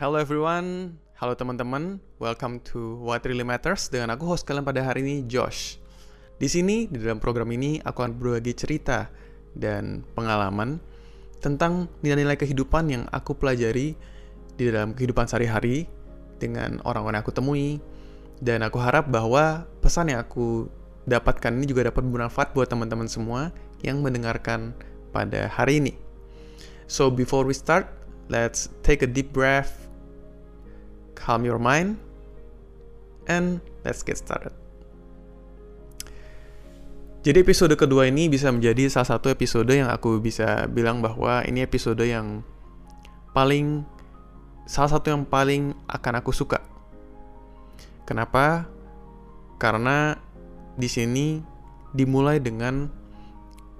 Hello everyone, halo teman-teman, welcome to What Really Matters dengan aku host kalian pada hari ini Josh. Di sini di dalam program ini aku akan berbagi cerita dan pengalaman tentang nilai-nilai kehidupan yang aku pelajari di dalam kehidupan sehari-hari dengan orang-orang yang aku temui dan aku harap bahwa pesan yang aku dapatkan ini juga dapat bermanfaat buat teman-teman semua yang mendengarkan pada hari ini. So before we start, let's take a deep breath calm your mind, and let's get started. Jadi episode kedua ini bisa menjadi salah satu episode yang aku bisa bilang bahwa ini episode yang paling salah satu yang paling akan aku suka. Kenapa? Karena di sini dimulai dengan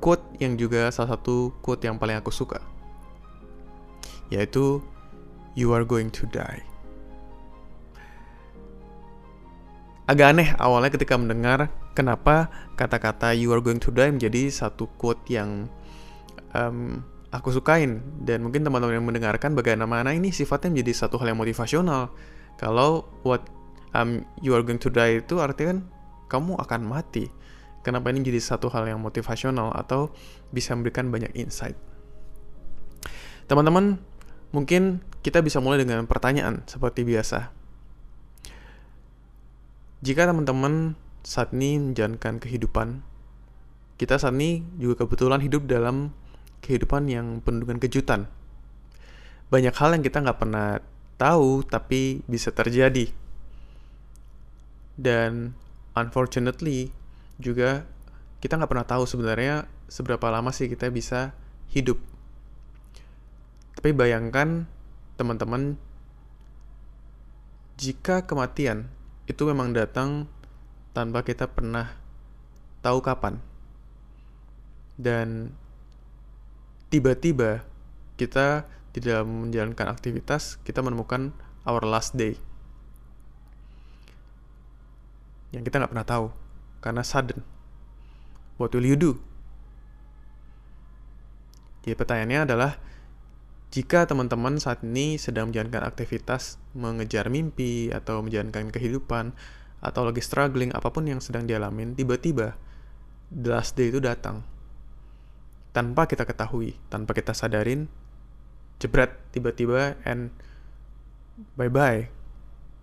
quote yang juga salah satu quote yang paling aku suka. Yaitu you are going to die. Agak aneh awalnya ketika mendengar kenapa kata-kata you are going to die menjadi satu quote yang um, aku sukain. Dan mungkin teman-teman yang mendengarkan bagaimana ini sifatnya menjadi satu hal yang motivasional. Kalau what um, you are going to die itu artinya kan kamu akan mati. Kenapa ini jadi satu hal yang motivasional atau bisa memberikan banyak insight? Teman-teman mungkin kita bisa mulai dengan pertanyaan seperti biasa jika teman-teman saat ini menjalankan kehidupan, kita saat ini juga kebetulan hidup dalam kehidupan yang penuh dengan kejutan. Banyak hal yang kita nggak pernah tahu, tapi bisa terjadi. Dan unfortunately, juga kita nggak pernah tahu sebenarnya seberapa lama sih kita bisa hidup. Tapi bayangkan, teman-teman, jika kematian itu memang datang tanpa kita pernah tahu kapan. Dan tiba-tiba kita tidak menjalankan aktivitas, kita menemukan our last day. Yang kita nggak pernah tahu, karena sudden. What will you do? Jadi pertanyaannya adalah, jika teman-teman saat ini sedang menjalankan aktivitas mengejar mimpi atau menjalankan kehidupan atau lagi struggling apa pun yang sedang dialamin, tiba-tiba the last day itu datang. Tanpa kita ketahui, tanpa kita sadarin, jebret tiba-tiba and bye-bye.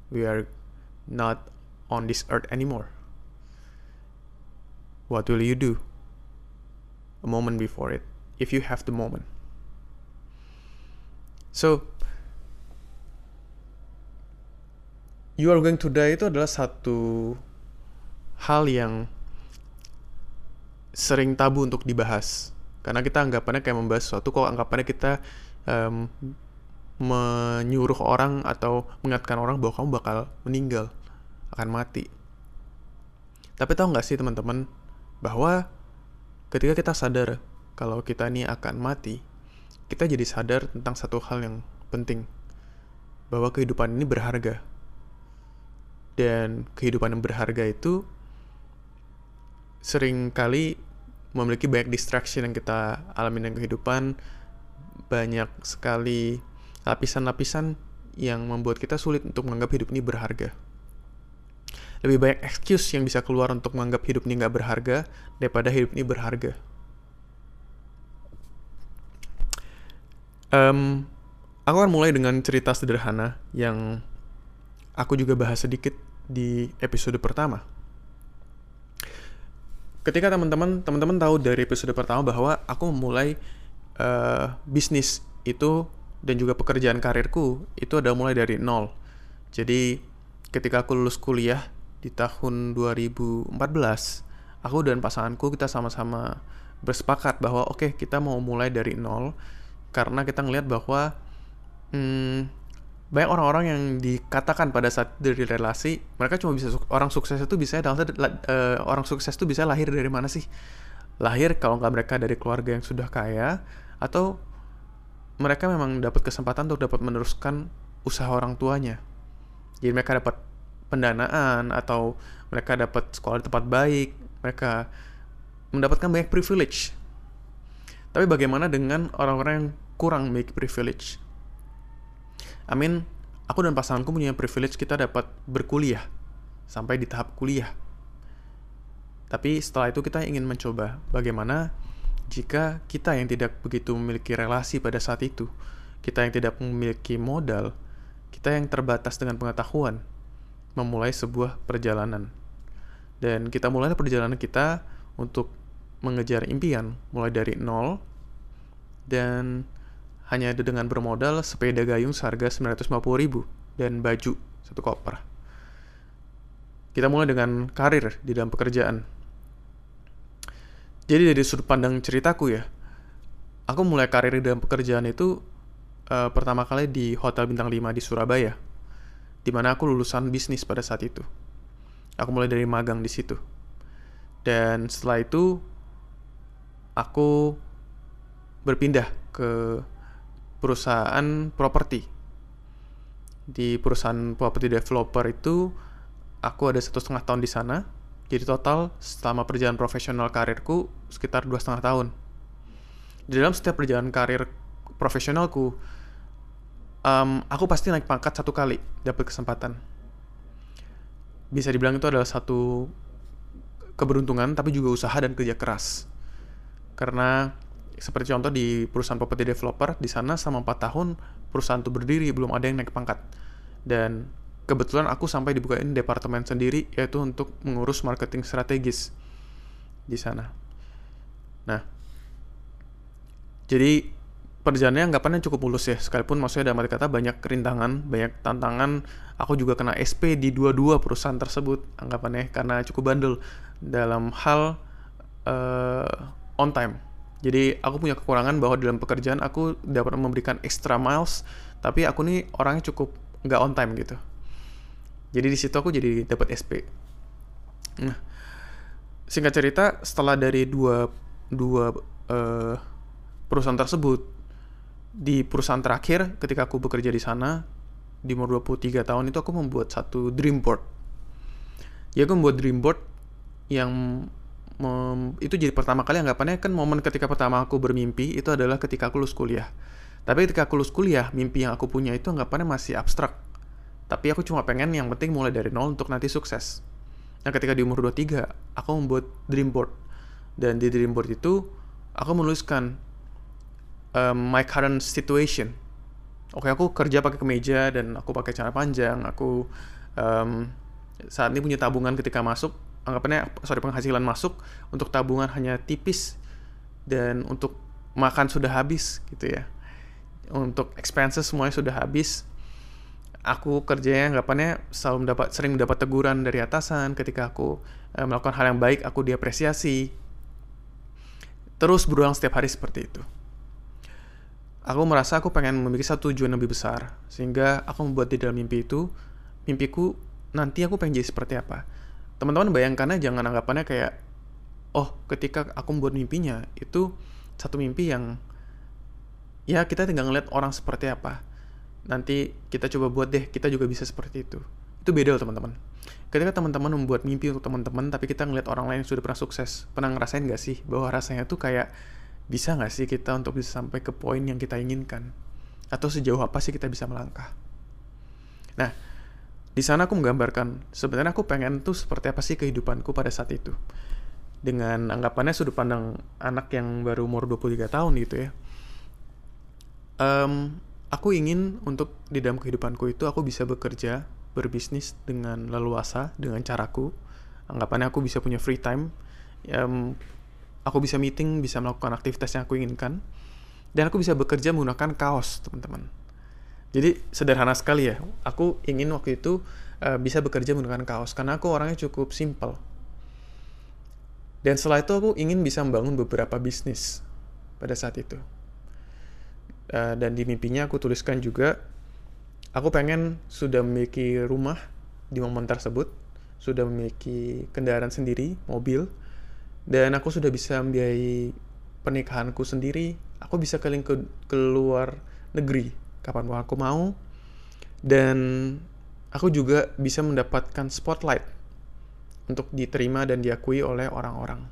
We are not on this earth anymore. What will you do? A moment before it, if you have the moment. So, you are going to die itu adalah satu hal yang sering tabu untuk dibahas. Karena kita anggapannya kayak membahas sesuatu kok anggapannya kita um, menyuruh orang atau mengingatkan orang bahwa kamu bakal meninggal, akan mati. Tapi tahu nggak sih teman-teman bahwa ketika kita sadar kalau kita ini akan mati, kita jadi sadar tentang satu hal yang penting bahwa kehidupan ini berharga. Dan kehidupan yang berharga itu sering kali memiliki banyak distraction yang kita alami dengan kehidupan banyak sekali lapisan-lapisan yang membuat kita sulit untuk menganggap hidup ini berharga. Lebih banyak excuse yang bisa keluar untuk menganggap hidup ini nggak berharga daripada hidup ini berharga Um, aku akan mulai dengan cerita sederhana yang aku juga bahas sedikit di episode pertama. Ketika teman-teman teman-teman tahu dari episode pertama bahwa aku memulai uh, bisnis itu dan juga pekerjaan karirku itu ada mulai dari nol. Jadi ketika aku lulus kuliah di tahun 2014, aku dan pasanganku kita sama-sama bersepakat bahwa oke okay, kita mau mulai dari nol karena kita ngelihat bahwa hmm, banyak orang-orang yang dikatakan pada saat dari relasi mereka cuma bisa orang sukses itu bisa dalam uh, orang sukses itu bisa lahir dari mana sih? Lahir kalau nggak mereka dari keluarga yang sudah kaya atau mereka memang dapat kesempatan untuk dapat meneruskan usaha orang tuanya. Jadi mereka dapat pendanaan atau mereka dapat sekolah di tempat baik mereka mendapatkan banyak privilege tapi bagaimana dengan orang-orang yang kurang memiliki privilege. I mean, aku dan pasanganku punya privilege kita dapat berkuliah sampai di tahap kuliah. Tapi setelah itu kita ingin mencoba bagaimana jika kita yang tidak begitu memiliki relasi pada saat itu, kita yang tidak memiliki modal, kita yang terbatas dengan pengetahuan, memulai sebuah perjalanan. Dan kita mulai perjalanan kita untuk mengejar impian, mulai dari nol, dan hanya dengan bermodal sepeda gayung seharga 950 ribu dan baju satu koper. Kita mulai dengan karir di dalam pekerjaan. Jadi dari sudut pandang ceritaku ya, aku mulai karir di dalam pekerjaan itu uh, pertama kali di Hotel Bintang 5 di Surabaya, di mana aku lulusan bisnis pada saat itu. Aku mulai dari magang di situ. Dan setelah itu, aku berpindah ke perusahaan properti. Di perusahaan properti developer itu, aku ada satu setengah tahun di sana. Jadi total selama perjalanan profesional karirku sekitar dua setengah tahun. Di dalam setiap perjalanan karir profesionalku, um, aku pasti naik pangkat satu kali dapat kesempatan. Bisa dibilang itu adalah satu keberuntungan, tapi juga usaha dan kerja keras. Karena seperti contoh di perusahaan property developer di sana selama 4 tahun perusahaan itu berdiri belum ada yang naik pangkat. Dan kebetulan aku sampai dibukain departemen sendiri yaitu untuk mengurus marketing strategis di sana. Nah jadi perjalanannya anggapannya cukup mulus ya sekalipun maksudnya dalam arti kata banyak kerintangan banyak tantangan. Aku juga kena SP di dua-dua perusahaan tersebut anggapannya karena cukup bandel. Dalam hal uh, on time jadi aku punya kekurangan bahwa dalam pekerjaan aku dapat memberikan extra miles, tapi aku nih orangnya cukup nggak on time gitu. Jadi di situ aku jadi dapat SP. Nah, singkat cerita setelah dari dua dua uh, perusahaan tersebut di perusahaan terakhir ketika aku bekerja di sana di umur 23 tahun itu aku membuat satu dream board. Ya aku membuat dream board yang mem, itu jadi pertama kali anggapannya kan momen ketika pertama aku bermimpi itu adalah ketika aku lulus kuliah. Tapi ketika aku lulus kuliah, mimpi yang aku punya itu anggapannya masih abstrak. Tapi aku cuma pengen yang penting mulai dari nol untuk nanti sukses. Nah ketika di umur 23, aku membuat dream board. Dan di dream board itu, aku menuliskan um, my current situation. Oke, aku kerja pakai kemeja dan aku pakai celana panjang. Aku um, saat ini punya tabungan ketika masuk anggapannya sorry penghasilan masuk untuk tabungan hanya tipis dan untuk makan sudah habis gitu ya. Untuk expenses semuanya sudah habis. Aku kerjanya anggapannya selalu mendapat sering mendapat teguran dari atasan ketika aku eh, melakukan hal yang baik aku diapresiasi. Terus berulang setiap hari seperti itu. Aku merasa aku pengen memiliki satu tujuan lebih besar sehingga aku membuat di dalam mimpi itu mimpiku nanti aku pengen jadi seperti apa teman-teman bayangkan aja jangan anggapannya kayak oh ketika aku membuat mimpinya itu satu mimpi yang ya kita tinggal ngeliat orang seperti apa. Nanti kita coba buat deh kita juga bisa seperti itu. Itu beda loh teman-teman. Ketika teman-teman membuat mimpi untuk teman-teman tapi kita ngeliat orang lain yang sudah pernah sukses pernah ngerasain gak sih bahwa rasanya tuh kayak bisa gak sih kita untuk bisa sampai ke poin yang kita inginkan? Atau sejauh apa sih kita bisa melangkah? Nah di sana aku menggambarkan sebenarnya aku pengen tuh seperti apa sih kehidupanku pada saat itu. Dengan anggapannya sudut pandang anak yang baru umur 23 tahun gitu ya. Um, aku ingin untuk di dalam kehidupanku itu aku bisa bekerja, berbisnis dengan leluasa, dengan caraku. Anggapannya aku bisa punya free time. Um, aku bisa meeting, bisa melakukan aktivitas yang aku inginkan. Dan aku bisa bekerja menggunakan kaos, teman-teman jadi sederhana sekali ya. Aku ingin waktu itu uh, bisa bekerja menggunakan kaos karena aku orangnya cukup simple. Dan setelah itu aku ingin bisa membangun beberapa bisnis pada saat itu. Uh, dan di mimpinya aku tuliskan juga, aku pengen sudah memiliki rumah di momen tersebut, sudah memiliki kendaraan sendiri, mobil, dan aku sudah bisa membiayai pernikahanku sendiri. Aku bisa keliling ke, luar negeri kapan aku mau dan aku juga bisa mendapatkan spotlight untuk diterima dan diakui oleh orang-orang.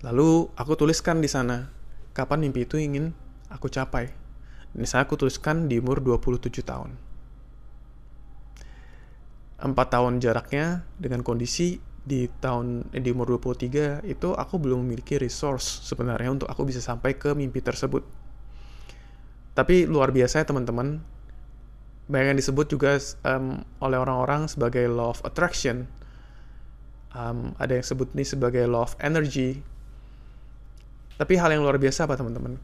Lalu aku tuliskan di sana kapan mimpi itu ingin aku capai. Ini saya aku tuliskan di umur 27 tahun. Empat tahun jaraknya dengan kondisi di tahun eh, di umur 23 itu aku belum memiliki resource sebenarnya untuk aku bisa sampai ke mimpi tersebut. Tapi luar biasa ya teman-teman. Banyak yang disebut juga um, oleh orang-orang sebagai law of attraction. Um, ada yang sebut ini sebagai law of energy. Tapi hal yang luar biasa apa teman-teman?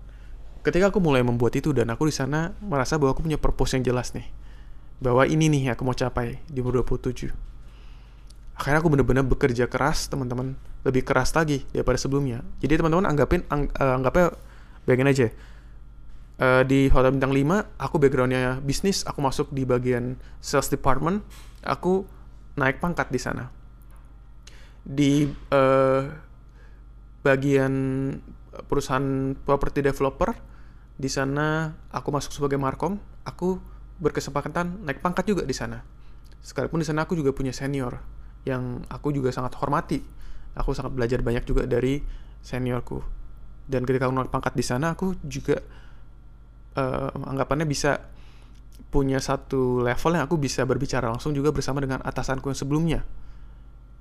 Ketika aku mulai membuat itu dan aku di sana merasa bahwa aku punya purpose yang jelas nih. Bahwa ini nih aku mau capai di umur 27 akhirnya aku bener-bener bekerja keras teman-teman lebih keras lagi daripada sebelumnya jadi teman-teman anggapin ang, uh, anggapnya bayangin aja uh, di hotel bintang 5 aku backgroundnya bisnis aku masuk di bagian sales department aku naik pangkat di sana di uh, bagian perusahaan property developer di sana aku masuk sebagai markom aku berkesempatan naik pangkat juga di sana sekalipun di sana aku juga punya senior yang aku juga sangat hormati. Aku sangat belajar banyak juga dari seniorku. Dan ketika aku naik pangkat di sana, aku juga uh, anggapannya bisa punya satu level yang aku bisa berbicara langsung juga bersama dengan atasanku yang sebelumnya.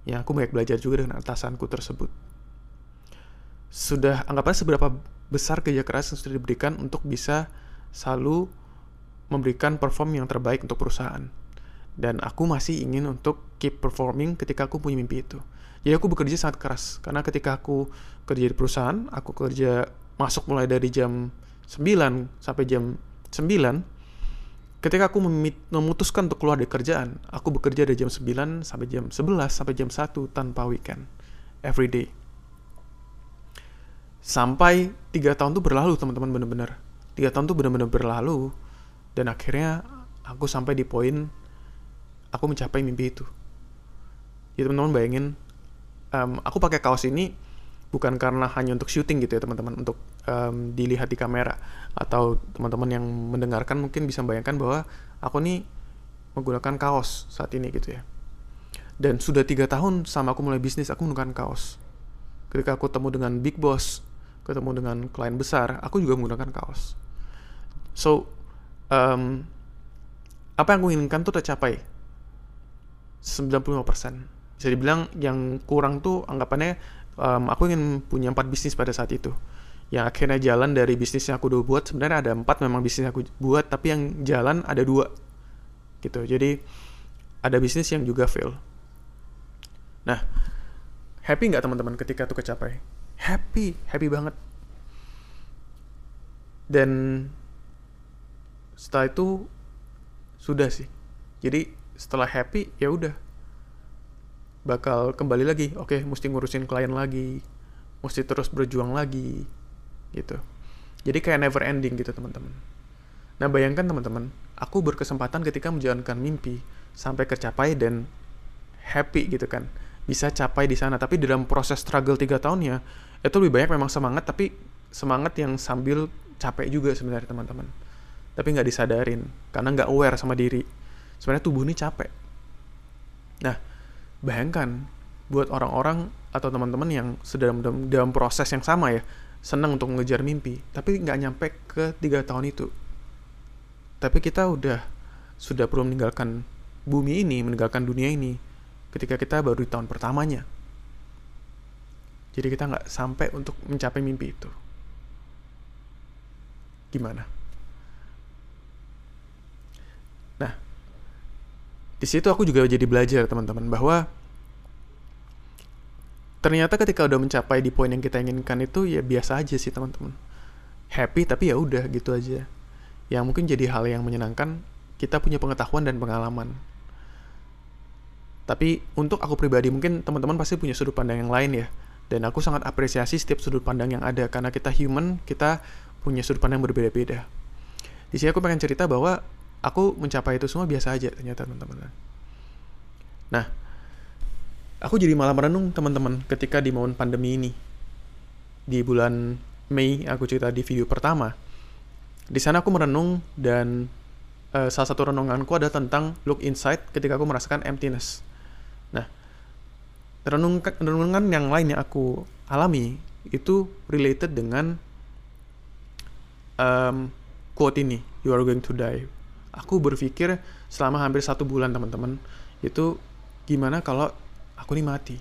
Yang aku banyak belajar juga dengan atasanku tersebut. Sudah anggapannya seberapa besar kerja keras yang sudah diberikan untuk bisa selalu memberikan perform yang terbaik untuk perusahaan dan aku masih ingin untuk keep performing ketika aku punya mimpi itu. Jadi aku bekerja sangat keras karena ketika aku kerja di perusahaan, aku kerja masuk mulai dari jam 9 sampai jam 9. Ketika aku memutuskan untuk keluar dari kerjaan, aku bekerja dari jam 9 sampai jam 11 sampai jam 1 tanpa weekend. Every day. Sampai 3 tahun tuh berlalu teman-teman bener-bener. 3 tahun tuh bener-bener berlalu dan akhirnya aku sampai di poin aku mencapai mimpi itu ya teman-teman bayangin um, aku pakai kaos ini bukan karena hanya untuk syuting gitu ya teman-teman untuk um, dilihat di kamera. Atau teman-teman yang mendengarkan mungkin bisa bayangkan bahwa aku nih menggunakan kaos saat ini gitu ya. Dan sudah tiga tahun sama aku mulai bisnis aku menggunakan kaos. Ketika aku ketemu dengan big boss ketemu dengan klien besar aku juga menggunakan kaos. So um, apa yang aku inginkan tuh tercapai. 95%. Bisa dibilang yang kurang tuh anggapannya um, aku ingin punya empat bisnis pada saat itu. Yang akhirnya jalan dari bisnis yang aku udah buat sebenarnya ada empat memang bisnis yang aku buat tapi yang jalan ada dua gitu. Jadi ada bisnis yang juga fail. Nah, happy nggak teman-teman ketika itu kecapai? Happy, happy banget. Dan setelah itu sudah sih. Jadi setelah happy ya udah bakal kembali lagi. Oke okay, mesti ngurusin klien lagi mesti terus berjuang lagi gitu. Jadi kayak never ending gitu teman-teman. Nah bayangkan teman-teman aku berkesempatan ketika menjalankan mimpi sampai kecapai dan happy gitu kan. Bisa capai di sana. Tapi dalam proses struggle tiga tahunnya itu lebih banyak memang semangat tapi semangat yang sambil capek juga sebenarnya teman-teman. Tapi nggak disadarin karena nggak aware sama diri. Sebenarnya tubuh ini capek. Nah, bayangkan buat orang-orang atau teman-teman yang sedang dalam, dalam proses yang sama ya, senang untuk mengejar mimpi, tapi nggak nyampe ke tiga tahun itu. Tapi kita udah sudah perlu meninggalkan bumi ini, meninggalkan dunia ini, ketika kita baru di tahun pertamanya. Jadi kita nggak sampai untuk mencapai mimpi itu. Gimana? Di situ aku juga jadi belajar teman-teman bahwa ternyata ketika udah mencapai di poin yang kita inginkan itu ya biasa aja sih teman-teman. Happy tapi ya udah gitu aja. Yang mungkin jadi hal yang menyenangkan kita punya pengetahuan dan pengalaman. Tapi untuk aku pribadi mungkin teman-teman pasti punya sudut pandang yang lain ya. Dan aku sangat apresiasi setiap sudut pandang yang ada karena kita human kita punya sudut pandang berbeda-beda. Di sini aku pengen cerita bahwa aku mencapai itu semua biasa aja ternyata teman-teman. Nah aku jadi malah merenung teman-teman ketika di momen pandemi ini. Di bulan Mei aku cerita di video pertama. Di sana aku merenung dan uh, salah satu renunganku ada tentang look inside ketika aku merasakan emptiness. Nah renungan renungan yang lain yang aku alami itu related dengan um, quote ini, you are going to die. Aku berpikir selama hampir satu bulan teman-teman, itu gimana kalau aku ini mati?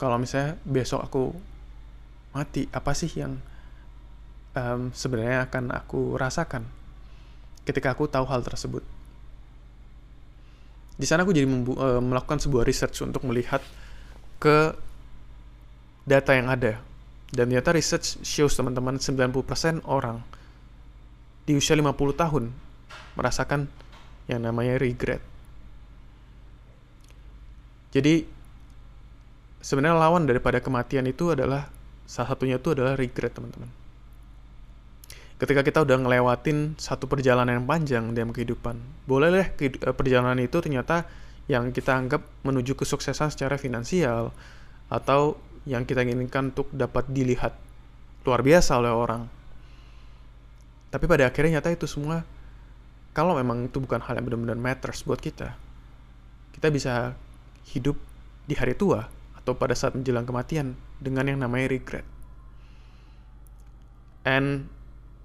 Kalau misalnya besok aku mati, apa sih yang um, sebenarnya akan aku rasakan ketika aku tahu hal tersebut? Di sana aku jadi uh, melakukan sebuah research untuk melihat ke data yang ada. Dan ternyata research shows teman-teman 90% orang di usia 50 tahun merasakan yang namanya regret. Jadi sebenarnya lawan daripada kematian itu adalah salah satunya itu adalah regret, teman-teman. Ketika kita udah ngelewatin satu perjalanan yang panjang dalam kehidupan, boleh deh eh, perjalanan itu ternyata yang kita anggap menuju kesuksesan secara finansial atau yang kita inginkan untuk dapat dilihat luar biasa oleh orang. Tapi pada akhirnya nyata itu semua kalau memang itu bukan hal yang benar-benar matters buat kita, kita bisa hidup di hari tua atau pada saat menjelang kematian dengan yang namanya regret. And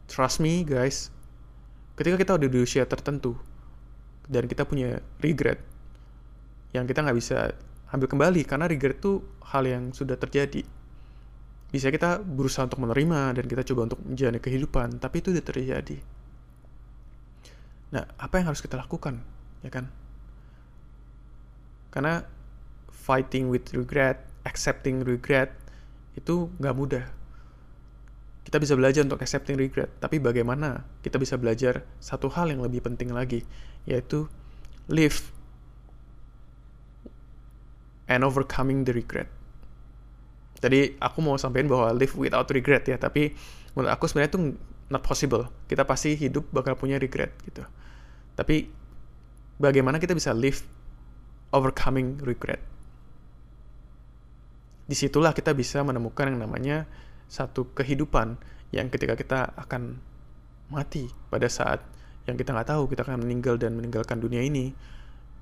trust me guys, ketika kita udah di usia tertentu dan kita punya regret yang kita nggak bisa ambil kembali karena regret itu hal yang sudah terjadi. Bisa kita berusaha untuk menerima dan kita coba untuk menjalani kehidupan, tapi itu sudah terjadi. Nah, apa yang harus kita lakukan, ya kan? Karena fighting with regret, accepting regret itu nggak mudah. Kita bisa belajar untuk accepting regret, tapi bagaimana kita bisa belajar satu hal yang lebih penting lagi, yaitu live and overcoming the regret. Tadi aku mau sampaikan bahwa live without regret ya, tapi menurut aku sebenarnya itu not possible. Kita pasti hidup bakal punya regret gitu. Tapi bagaimana kita bisa live overcoming regret? Di situlah kita bisa menemukan yang namanya satu kehidupan yang ketika kita akan mati pada saat yang kita nggak tahu kita akan meninggal dan meninggalkan dunia ini,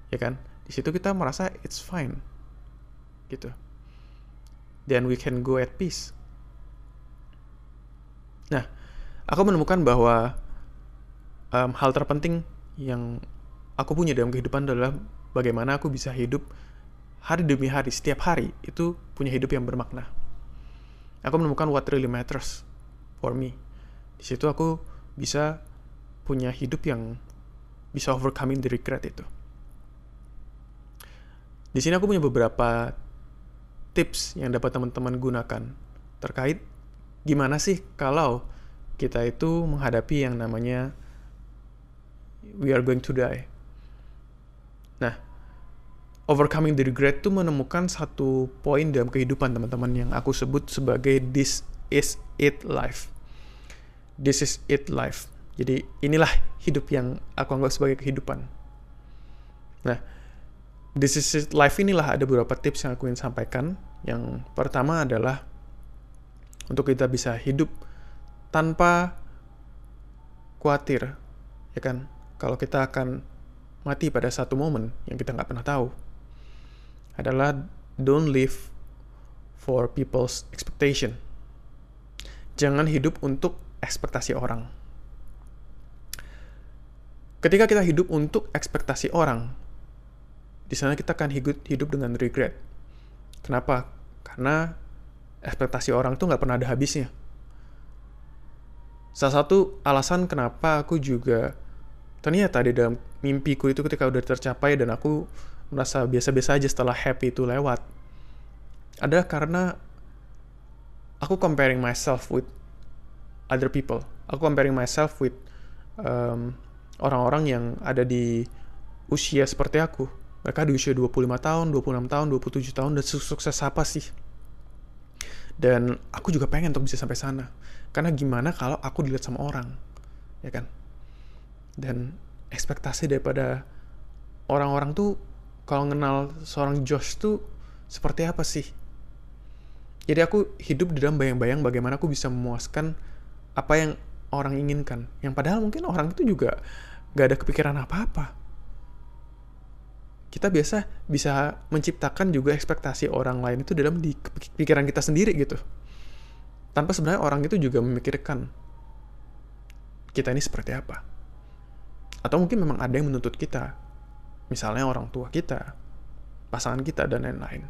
ya kan? Di situ kita merasa it's fine, gitu then we can go at peace nah aku menemukan bahwa um, hal terpenting yang aku punya dalam kehidupan adalah bagaimana aku bisa hidup hari demi hari setiap hari itu punya hidup yang bermakna. Aku menemukan what really matters for me. Di situ aku bisa punya hidup yang bisa overcoming the regret itu. Di sini aku punya beberapa tips yang dapat teman-teman gunakan terkait gimana sih kalau kita itu menghadapi yang namanya we are going to die. Nah, overcoming the regret itu menemukan satu poin dalam kehidupan teman-teman yang aku sebut sebagai this is it life. This is it life. Jadi inilah hidup yang aku anggap sebagai kehidupan. Nah, This is it life inilah ada beberapa tips yang aku ingin sampaikan. Yang pertama adalah untuk kita bisa hidup tanpa khawatir, ya kan? Kalau kita akan mati pada satu momen yang kita nggak pernah tahu, adalah don't live for people's expectation. Jangan hidup untuk ekspektasi orang. Ketika kita hidup untuk ekspektasi orang, di sana kita akan hidup dengan regret. Kenapa? Karena ekspektasi orang tuh nggak pernah ada habisnya. Salah satu alasan kenapa aku juga ternyata di dalam mimpiku itu ketika udah tercapai dan aku merasa biasa-biasa aja setelah happy itu lewat adalah karena aku comparing myself with other people. Aku comparing myself with um, orang-orang yang ada di usia seperti aku mereka di usia 25 tahun, 26 tahun, 27 tahun, dan sukses apa sih? Dan aku juga pengen untuk bisa sampai sana. Karena gimana kalau aku dilihat sama orang, ya kan? Dan ekspektasi daripada orang-orang tuh kalau kenal seorang Josh tuh seperti apa sih? Jadi aku hidup di dalam bayang-bayang bagaimana aku bisa memuaskan apa yang orang inginkan. Yang padahal mungkin orang itu juga gak ada kepikiran apa-apa kita biasa bisa menciptakan juga ekspektasi orang lain itu dalam di pikiran kita sendiri gitu. Tanpa sebenarnya orang itu juga memikirkan kita ini seperti apa. Atau mungkin memang ada yang menuntut kita, misalnya orang tua kita, pasangan kita, dan lain-lain.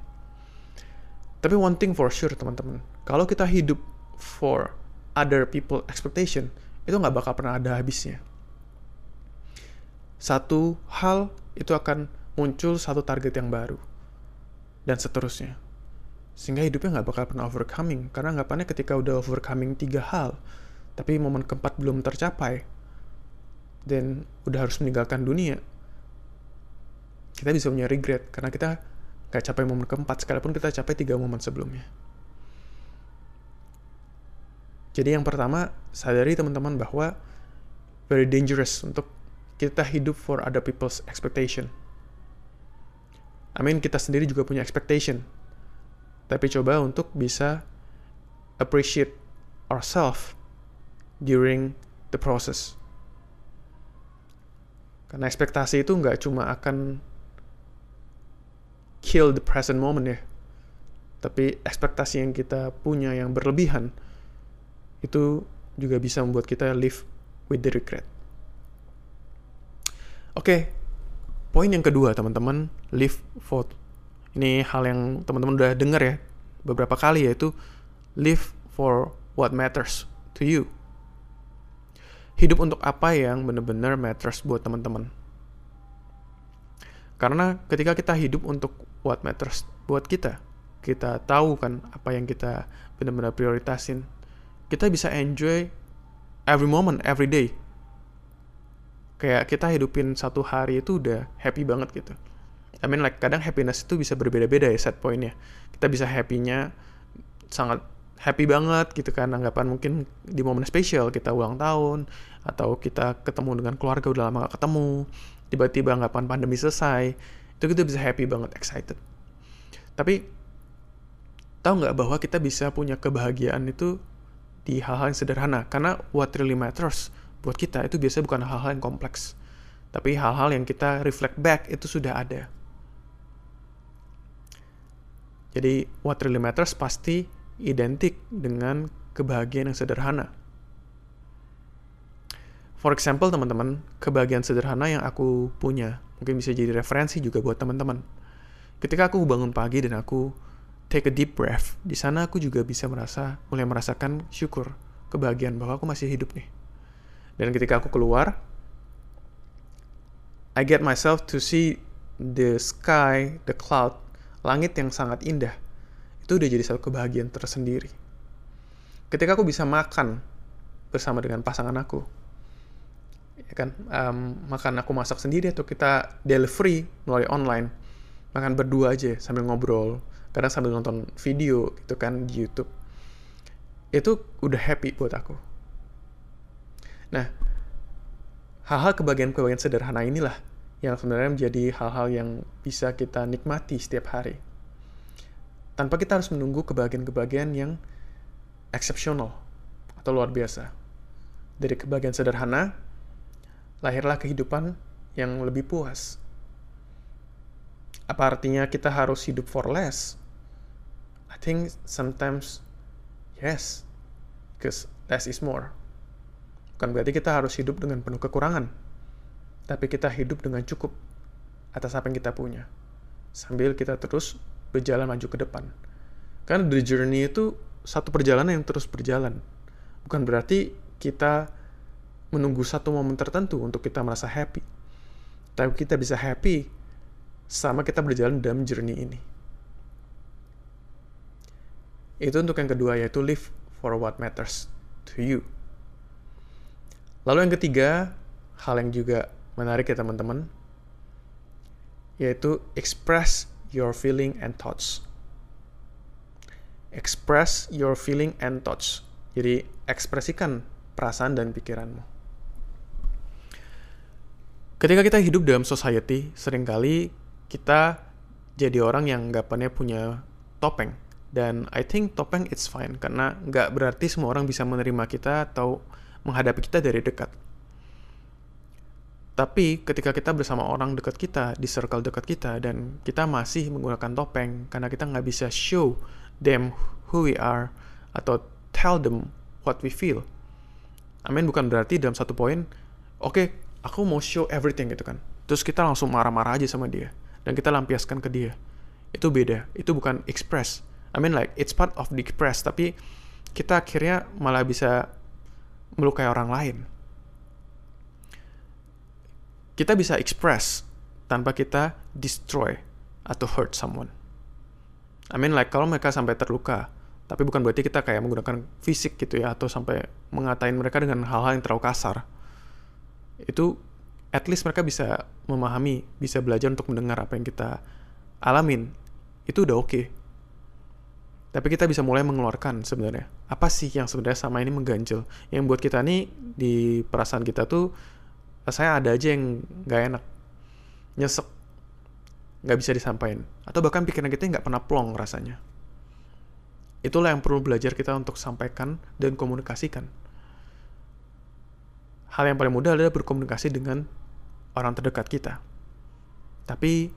Tapi one thing for sure, teman-teman, kalau kita hidup for other people expectation, itu nggak bakal pernah ada habisnya. Satu hal itu akan muncul satu target yang baru, dan seterusnya. Sehingga hidupnya nggak bakal pernah overcoming, karena anggapannya ketika udah overcoming tiga hal, tapi momen keempat belum tercapai, dan udah harus meninggalkan dunia, kita bisa punya regret, karena kita nggak capai momen keempat, sekalipun kita capai tiga momen sebelumnya. Jadi yang pertama, sadari teman-teman bahwa very dangerous untuk kita hidup for other people's expectation. I mean, kita sendiri juga punya expectation. Tapi coba untuk bisa appreciate ourselves during the process. Karena ekspektasi itu nggak cuma akan kill the present moment ya. Tapi ekspektasi yang kita punya yang berlebihan, itu juga bisa membuat kita live with the regret. Oke, okay, poin yang kedua teman-teman, live for ini hal yang teman-teman udah dengar ya beberapa kali yaitu live for what matters to you. Hidup untuk apa yang benar-benar matters buat teman-teman. Karena ketika kita hidup untuk what matters buat kita, kita tahu kan apa yang kita benar-benar prioritasin kita bisa enjoy every moment, every day. Kayak kita hidupin satu hari itu udah happy banget gitu. I mean like kadang happiness itu bisa berbeda-beda ya set pointnya. Kita bisa happy-nya sangat happy banget gitu kan anggapan mungkin di momen spesial kita ulang tahun atau kita ketemu dengan keluarga udah lama gak ketemu tiba-tiba anggapan pandemi selesai itu kita bisa happy banget excited. Tapi tahu nggak bahwa kita bisa punya kebahagiaan itu di hal-hal yang sederhana? Karena what really matters buat kita itu biasanya bukan hal-hal yang kompleks tapi hal-hal yang kita reflect back itu sudah ada jadi what really matters pasti identik dengan kebahagiaan yang sederhana for example teman-teman kebahagiaan sederhana yang aku punya mungkin bisa jadi referensi juga buat teman-teman ketika aku bangun pagi dan aku take a deep breath, di sana aku juga bisa merasa mulai merasakan syukur, kebahagiaan bahwa aku masih hidup nih. Dan ketika aku keluar, I get myself to see the sky, the cloud, langit yang sangat indah. Itu udah jadi satu kebahagiaan tersendiri. Ketika aku bisa makan bersama dengan pasangan aku, ya kan, um, makan aku masak sendiri atau kita delivery melalui online, makan berdua aja sambil ngobrol, kadang sambil nonton video gitu kan di YouTube itu udah happy buat aku nah hal-hal kebahagiaan-kebahagiaan sederhana inilah yang sebenarnya menjadi hal-hal yang bisa kita nikmati setiap hari. Tanpa kita harus menunggu kebahagiaan-kebahagiaan yang eksepsional atau luar biasa. Dari kebahagiaan sederhana lahirlah kehidupan yang lebih puas. Apa artinya kita harus hidup for less? I think sometimes yes, because less is more. Bukan berarti kita harus hidup dengan penuh kekurangan, tapi kita hidup dengan cukup atas apa yang kita punya, sambil kita terus berjalan maju ke depan. Karena the journey itu satu perjalanan yang terus berjalan. Bukan berarti kita menunggu satu momen tertentu untuk kita merasa happy. Tapi kita bisa happy sama kita berjalan dalam journey ini. Itu untuk yang kedua yaitu live for what matters to you. Lalu yang ketiga, hal yang juga menarik ya teman-teman, yaitu express your feeling and thoughts. Express your feeling and thoughts. Jadi ekspresikan perasaan dan pikiranmu. Ketika kita hidup dalam society, sering kali kita jadi orang yang anggapannya punya topeng dan I think topeng it's fine karena nggak berarti semua orang bisa menerima kita atau menghadapi kita dari dekat. Tapi ketika kita bersama orang dekat kita, di circle dekat kita, dan kita masih menggunakan topeng karena kita nggak bisa show them who we are atau tell them what we feel, I mean bukan berarti dalam satu poin, oke, okay, aku mau show everything gitu kan. Terus kita langsung marah-marah aja sama dia dan kita lampiaskan ke dia. Itu beda. Itu bukan express. I mean like it's part of the express, tapi kita akhirnya malah bisa melukai orang lain. Kita bisa express tanpa kita destroy atau hurt someone. I mean like kalau mereka sampai terluka, tapi bukan berarti kita kayak menggunakan fisik gitu ya atau sampai mengatain mereka dengan hal-hal yang terlalu kasar. Itu at least mereka bisa memahami, bisa belajar untuk mendengar apa yang kita alamin. Itu udah oke. Okay. Tapi kita bisa mulai mengeluarkan sebenarnya. Apa sih yang sebenarnya sama ini mengganjel? Yang buat kita nih di perasaan kita tuh, saya ada aja yang gak enak. Nyesek. Gak bisa disampaikan. Atau bahkan pikiran kita nggak pernah plong rasanya. Itulah yang perlu belajar kita untuk sampaikan dan komunikasikan. Hal yang paling mudah adalah berkomunikasi dengan orang terdekat kita. Tapi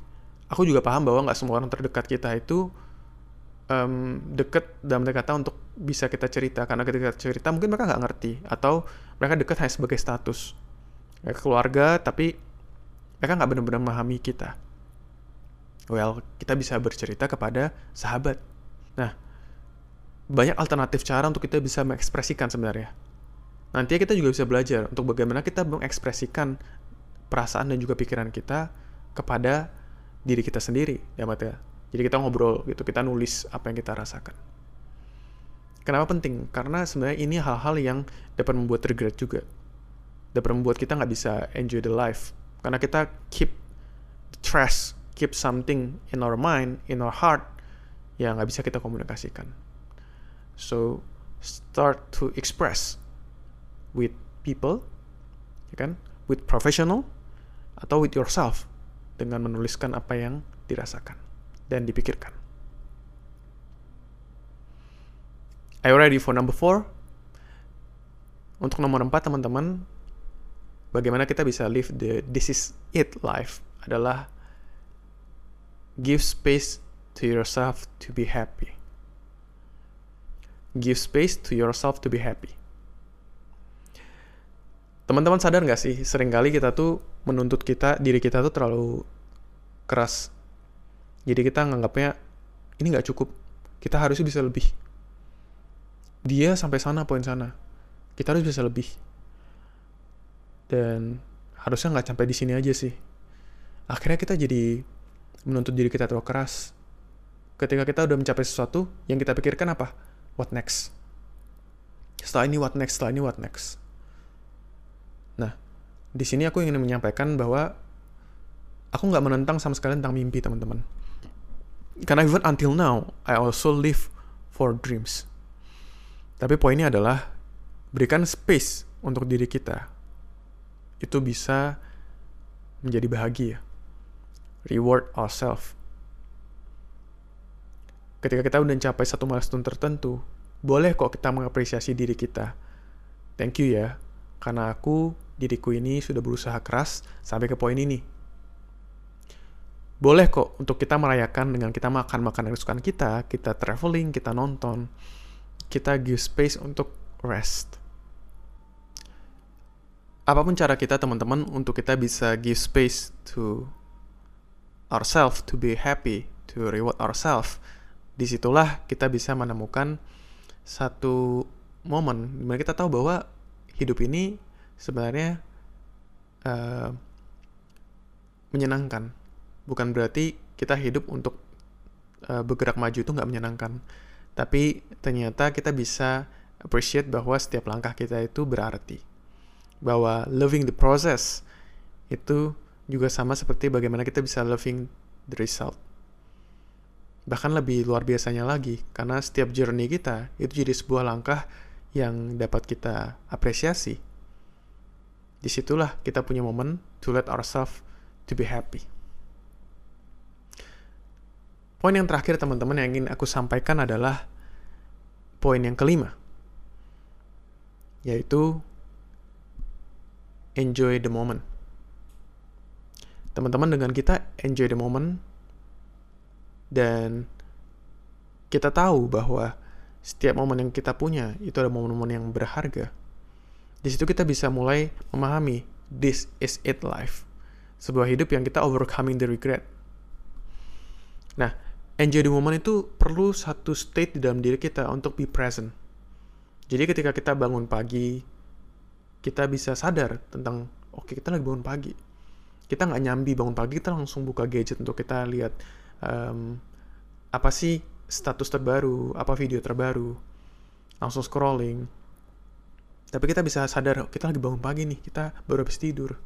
aku juga paham bahwa nggak semua orang terdekat kita itu um, deket dalam kata untuk bisa kita cerita karena ketika cerita mungkin mereka nggak ngerti atau mereka dekat hanya sebagai status mereka keluarga tapi mereka nggak benar-benar memahami kita well kita bisa bercerita kepada sahabat nah banyak alternatif cara untuk kita bisa mengekspresikan sebenarnya nanti kita juga bisa belajar untuk bagaimana kita mengekspresikan perasaan dan juga pikiran kita kepada diri kita sendiri ya mata jadi kita ngobrol gitu, kita nulis apa yang kita rasakan. Kenapa penting? Karena sebenarnya ini hal-hal yang dapat membuat regret juga. Dapat membuat kita nggak bisa enjoy the life. Karena kita keep the trash, keep something in our mind, in our heart, yang nggak bisa kita komunikasikan. So, start to express with people, ya kan? With professional, atau with yourself, dengan menuliskan apa yang dirasakan dan dipikirkan. Are you ready for number four? Untuk nomor empat, teman-teman, bagaimana kita bisa live the this is it life adalah give space to yourself to be happy. Give space to yourself to be happy. Teman-teman sadar nggak sih, sering kali kita tuh menuntut kita, diri kita tuh terlalu keras jadi kita nganggapnya ini nggak cukup. Kita harusnya bisa lebih. Dia sampai sana poin sana. Kita harus bisa lebih. Dan harusnya nggak sampai di sini aja sih. Akhirnya kita jadi menuntut diri kita terlalu keras. Ketika kita udah mencapai sesuatu, yang kita pikirkan apa? What next? Setelah ini what next? Setelah ini what next? Nah, di sini aku ingin menyampaikan bahwa aku nggak menentang sama sekali tentang mimpi, teman-teman karena even until now I also live for dreams tapi poinnya adalah berikan space untuk diri kita itu bisa menjadi bahagia. Reward ourselves ketika kita udah mencapai satu milestone tertentu boleh kok kita mengapresiasi diri kita. Thank you ya karena aku diriku ini sudah berusaha keras sampai ke poin ini. Boleh kok untuk kita merayakan dengan kita makan makanan kesukaan kita, kita traveling, kita nonton, kita give space untuk rest. Apa pun cara kita teman-teman untuk kita bisa give space to ourselves, to be happy, to reward ourselves, di situlah kita bisa menemukan satu momen di mana kita tahu bahwa hidup ini sebenarnya uh, menyenangkan. Bukan berarti kita hidup untuk uh, bergerak maju itu nggak menyenangkan. Tapi ternyata kita bisa appreciate bahwa setiap langkah kita itu berarti bahwa loving the process itu juga sama seperti bagaimana kita bisa loving the result bahkan lebih luar biasanya lagi karena setiap journey kita itu jadi sebuah langkah yang dapat kita apresiasi di situlah kita punya momen to let ourselves to be happy Poin yang terakhir teman-teman yang ingin aku sampaikan adalah poin yang kelima. Yaitu enjoy the moment. Teman-teman dengan kita enjoy the moment dan kita tahu bahwa setiap momen yang kita punya itu adalah momen-momen yang berharga. Di situ kita bisa mulai memahami this is it life. Sebuah hidup yang kita overcoming the regret. Nah, enjoy the moment itu perlu satu state di dalam diri kita untuk be present. Jadi ketika kita bangun pagi, kita bisa sadar tentang, oke okay, kita lagi bangun pagi. Kita nggak nyambi bangun pagi, kita langsung buka gadget untuk kita lihat um, apa sih status terbaru, apa video terbaru, langsung scrolling. Tapi kita bisa sadar, kita lagi bangun pagi nih, kita baru habis tidur.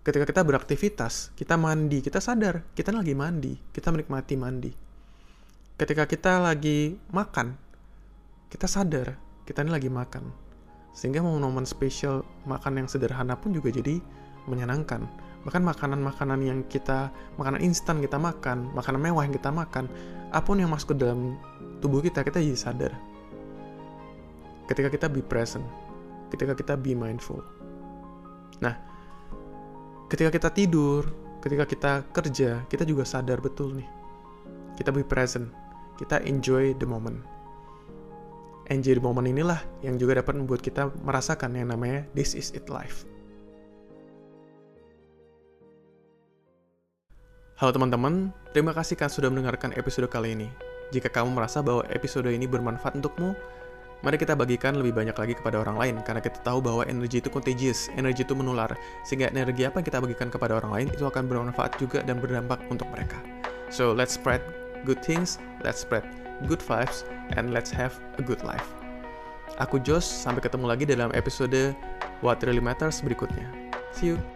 Ketika kita beraktivitas, kita mandi, kita sadar, kita lagi mandi, kita menikmati mandi. Ketika kita lagi makan, kita sadar, kita ini lagi makan. Sehingga momen-momen spesial makan yang sederhana pun juga jadi menyenangkan. Bahkan makanan-makanan yang kita, makanan instan kita makan, makanan mewah yang kita makan, apa pun yang masuk ke dalam tubuh kita, kita jadi sadar ketika kita be present, ketika kita be mindful. Nah, ketika kita tidur, ketika kita kerja, kita juga sadar betul nih. Kita be present, kita enjoy the moment. Enjoy the moment inilah yang juga dapat membuat kita merasakan yang namanya this is it life. Halo teman-teman, terima kasih kalian sudah mendengarkan episode kali ini. Jika kamu merasa bahwa episode ini bermanfaat untukmu, Mari kita bagikan lebih banyak lagi kepada orang lain, karena kita tahu bahwa energi itu contagious, energi itu menular, sehingga energi apa yang kita bagikan kepada orang lain itu akan bermanfaat juga dan berdampak untuk mereka. So, let's spread good things, let's spread good vibes, and let's have a good life. Aku Jos, sampai ketemu lagi dalam episode What Really Matters berikutnya. See you!